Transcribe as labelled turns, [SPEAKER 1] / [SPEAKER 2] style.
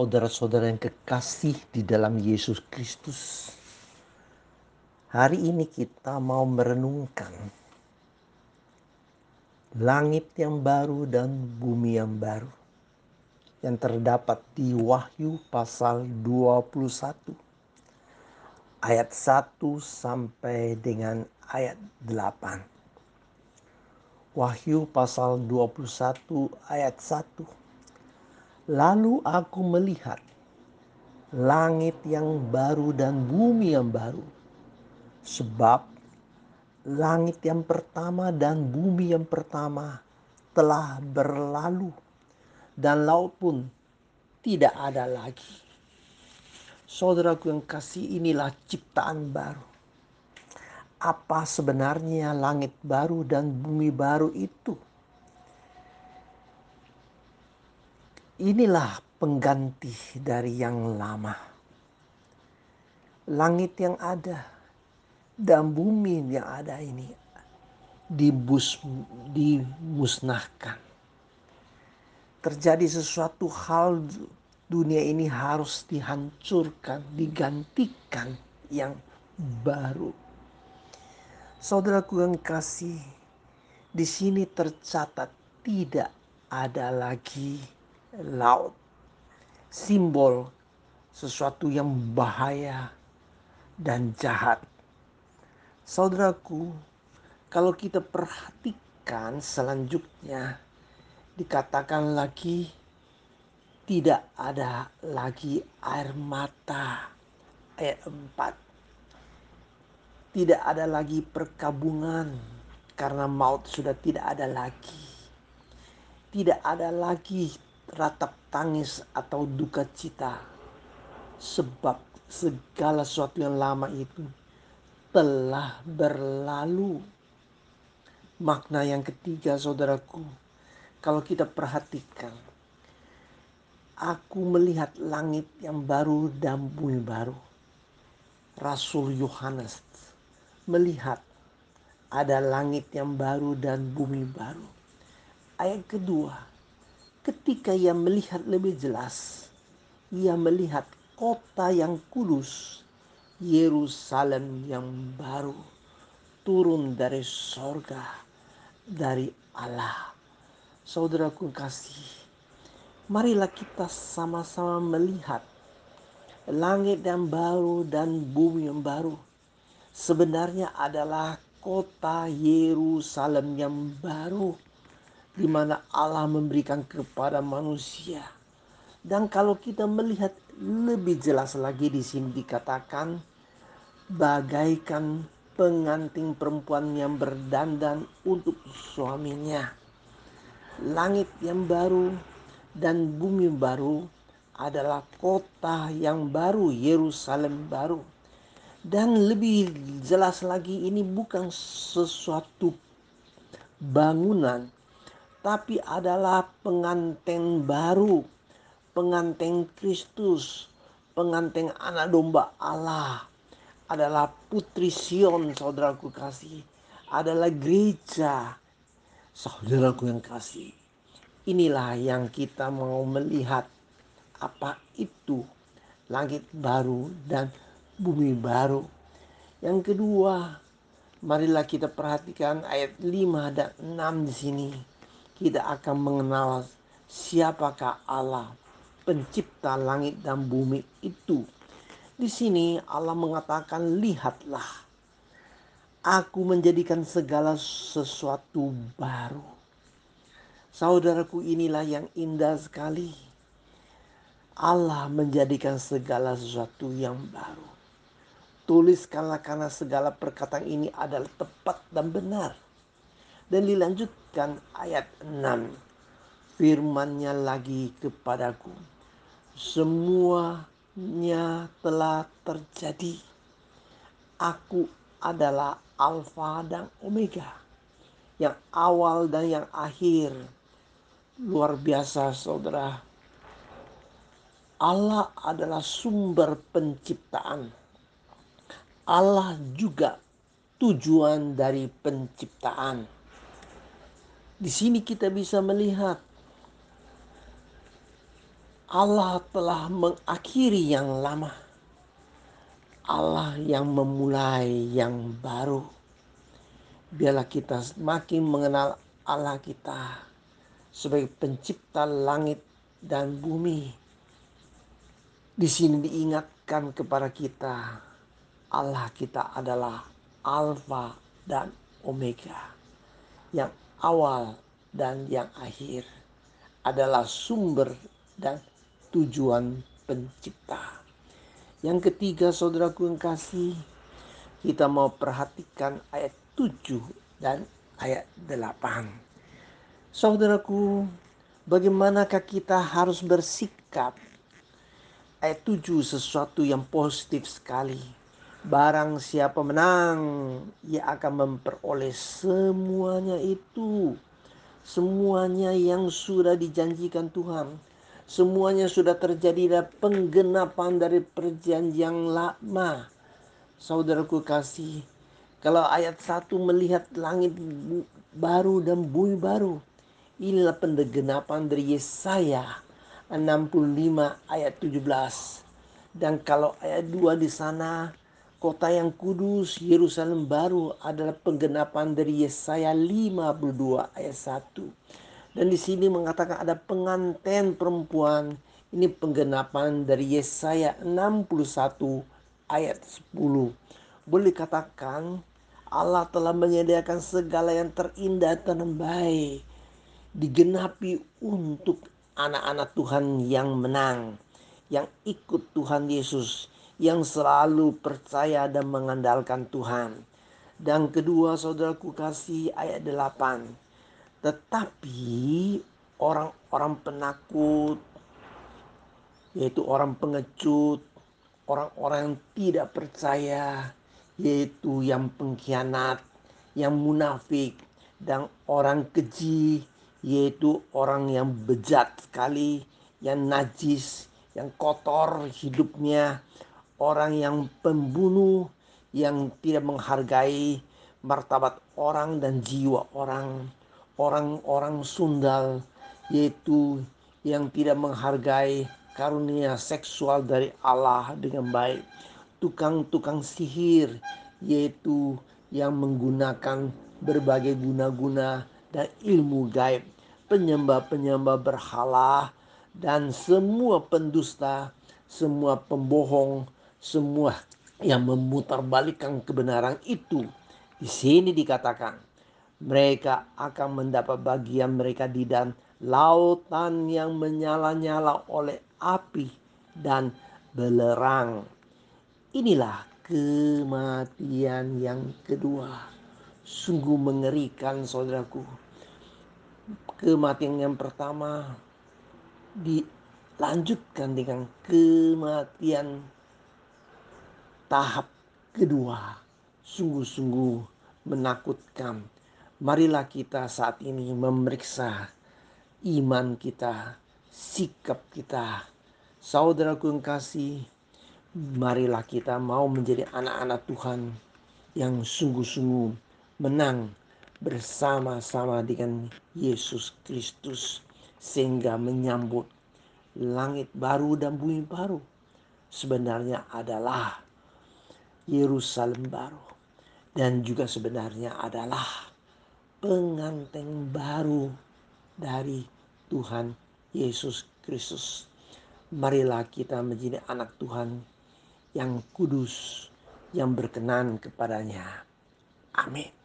[SPEAKER 1] Saudara-saudara yang kekasih di dalam Yesus Kristus, hari ini kita mau merenungkan langit yang baru dan bumi yang baru yang terdapat di Wahyu pasal 21 ayat 1 sampai dengan ayat 8. Wahyu pasal 21 ayat 1 Lalu aku melihat langit yang baru dan bumi yang baru. Sebab langit yang pertama dan bumi yang pertama telah berlalu dan laut pun tidak ada lagi. Saudaraku yang kasih inilah ciptaan baru. Apa sebenarnya langit baru dan bumi baru itu? Inilah pengganti dari yang lama. Langit yang ada dan bumi yang ada ini dibus, dimusnahkan. Terjadi sesuatu hal dunia ini harus dihancurkan, digantikan yang baru. Saudaraku yang kasih, di sini tercatat tidak ada lagi laut. Simbol sesuatu yang bahaya dan jahat. Saudaraku, kalau kita perhatikan selanjutnya dikatakan lagi tidak ada lagi air mata. Ayat 4. Tidak ada lagi perkabungan karena maut sudah tidak ada lagi. Tidak ada lagi ratap tangis atau duka cita sebab segala sesuatu yang lama itu telah berlalu. Makna yang ketiga saudaraku, kalau kita perhatikan, aku melihat langit yang baru dan bumi baru. Rasul Yohanes melihat ada langit yang baru dan bumi baru. Ayat kedua, Ketika ia melihat lebih jelas, ia melihat kota yang kudus, Yerusalem yang baru, turun dari sorga, dari Allah. Saudaraku kasih, marilah kita sama-sama melihat langit yang baru dan bumi yang baru. Sebenarnya adalah kota Yerusalem yang baru di mana Allah memberikan kepada manusia. Dan kalau kita melihat lebih jelas lagi di sini dikatakan bagaikan pengantin perempuan yang berdandan untuk suaminya. Langit yang baru dan bumi baru adalah kota yang baru, Yerusalem baru. Dan lebih jelas lagi ini bukan sesuatu bangunan tapi adalah pengantin baru, pengantin Kristus, pengantin anak domba Allah, adalah putri Sion, saudaraku kasih, adalah gereja, saudaraku yang kasih. Inilah yang kita mau melihat apa itu langit baru dan bumi baru. Yang kedua, marilah kita perhatikan ayat 5 dan 6 di sini kita akan mengenal siapakah Allah pencipta langit dan bumi itu. Di sini Allah mengatakan lihatlah aku menjadikan segala sesuatu baru. Saudaraku inilah yang indah sekali. Allah menjadikan segala sesuatu yang baru. Tuliskanlah karena segala perkataan ini adalah tepat dan benar dan dilanjutkan ayat 6. Firmannya lagi kepadaku. Semuanya telah terjadi. Aku adalah Alfa dan Omega. Yang awal dan yang akhir. Luar biasa saudara. Allah adalah sumber penciptaan. Allah juga tujuan dari penciptaan di sini kita bisa melihat Allah telah mengakhiri yang lama. Allah yang memulai yang baru. Biarlah kita semakin mengenal Allah kita sebagai pencipta langit dan bumi. Di sini diingatkan kepada kita, Allah kita adalah Alfa dan Omega, yang awal dan yang akhir adalah sumber dan tujuan pencipta. Yang ketiga saudaraku yang kasih, kita mau perhatikan ayat 7 dan ayat 8. Saudaraku, bagaimanakah kita harus bersikap? Ayat 7 sesuatu yang positif sekali. Barang siapa menang, ia akan memperoleh semuanya itu. Semuanya yang sudah dijanjikan Tuhan Semuanya sudah terjadi penggenapan dari perjanjian lama. Saudaraku kasih, kalau ayat 1 melihat langit baru dan bumi baru. Inilah penggenapan dari Yesaya 65 ayat 17. Dan kalau ayat 2 di sana, kota yang kudus Yerusalem baru adalah penggenapan dari Yesaya 52 ayat 1. Dan di sini mengatakan ada pengantin perempuan. Ini penggenapan dari Yesaya 61 ayat 10. Boleh katakan Allah telah menyediakan segala yang terindah dan baik. Digenapi untuk anak-anak Tuhan yang menang. Yang ikut Tuhan Yesus. Yang selalu percaya dan mengandalkan Tuhan. Dan kedua saudaraku kasih ayat 8 tetapi orang-orang penakut, yaitu orang pengecut, orang-orang yang tidak percaya, yaitu yang pengkhianat, yang munafik, dan orang keji, yaitu orang yang bejat sekali, yang najis, yang kotor hidupnya, orang yang pembunuh, yang tidak menghargai martabat orang dan jiwa orang orang-orang sundal yaitu yang tidak menghargai karunia seksual dari Allah dengan baik. Tukang-tukang sihir yaitu yang menggunakan berbagai guna-guna dan ilmu gaib. Penyembah-penyembah berhala dan semua pendusta, semua pembohong, semua yang memutarbalikkan kebenaran itu. Di sini dikatakan mereka akan mendapat bagian mereka di dan lautan yang menyala-nyala oleh api dan belerang. Inilah kematian yang kedua. Sungguh mengerikan saudaraku. Kematian yang pertama dilanjutkan dengan kematian tahap kedua. Sungguh-sungguh menakutkan Marilah kita saat ini memeriksa iman kita, sikap kita. Saudaraku yang kasih, marilah kita mau menjadi anak-anak Tuhan yang sungguh-sungguh menang bersama-sama dengan Yesus Kristus sehingga menyambut langit baru dan bumi baru sebenarnya adalah Yerusalem baru dan juga sebenarnya adalah pengantin baru dari Tuhan Yesus Kristus. Marilah kita menjadi anak Tuhan yang kudus, yang berkenan kepadanya. Amin.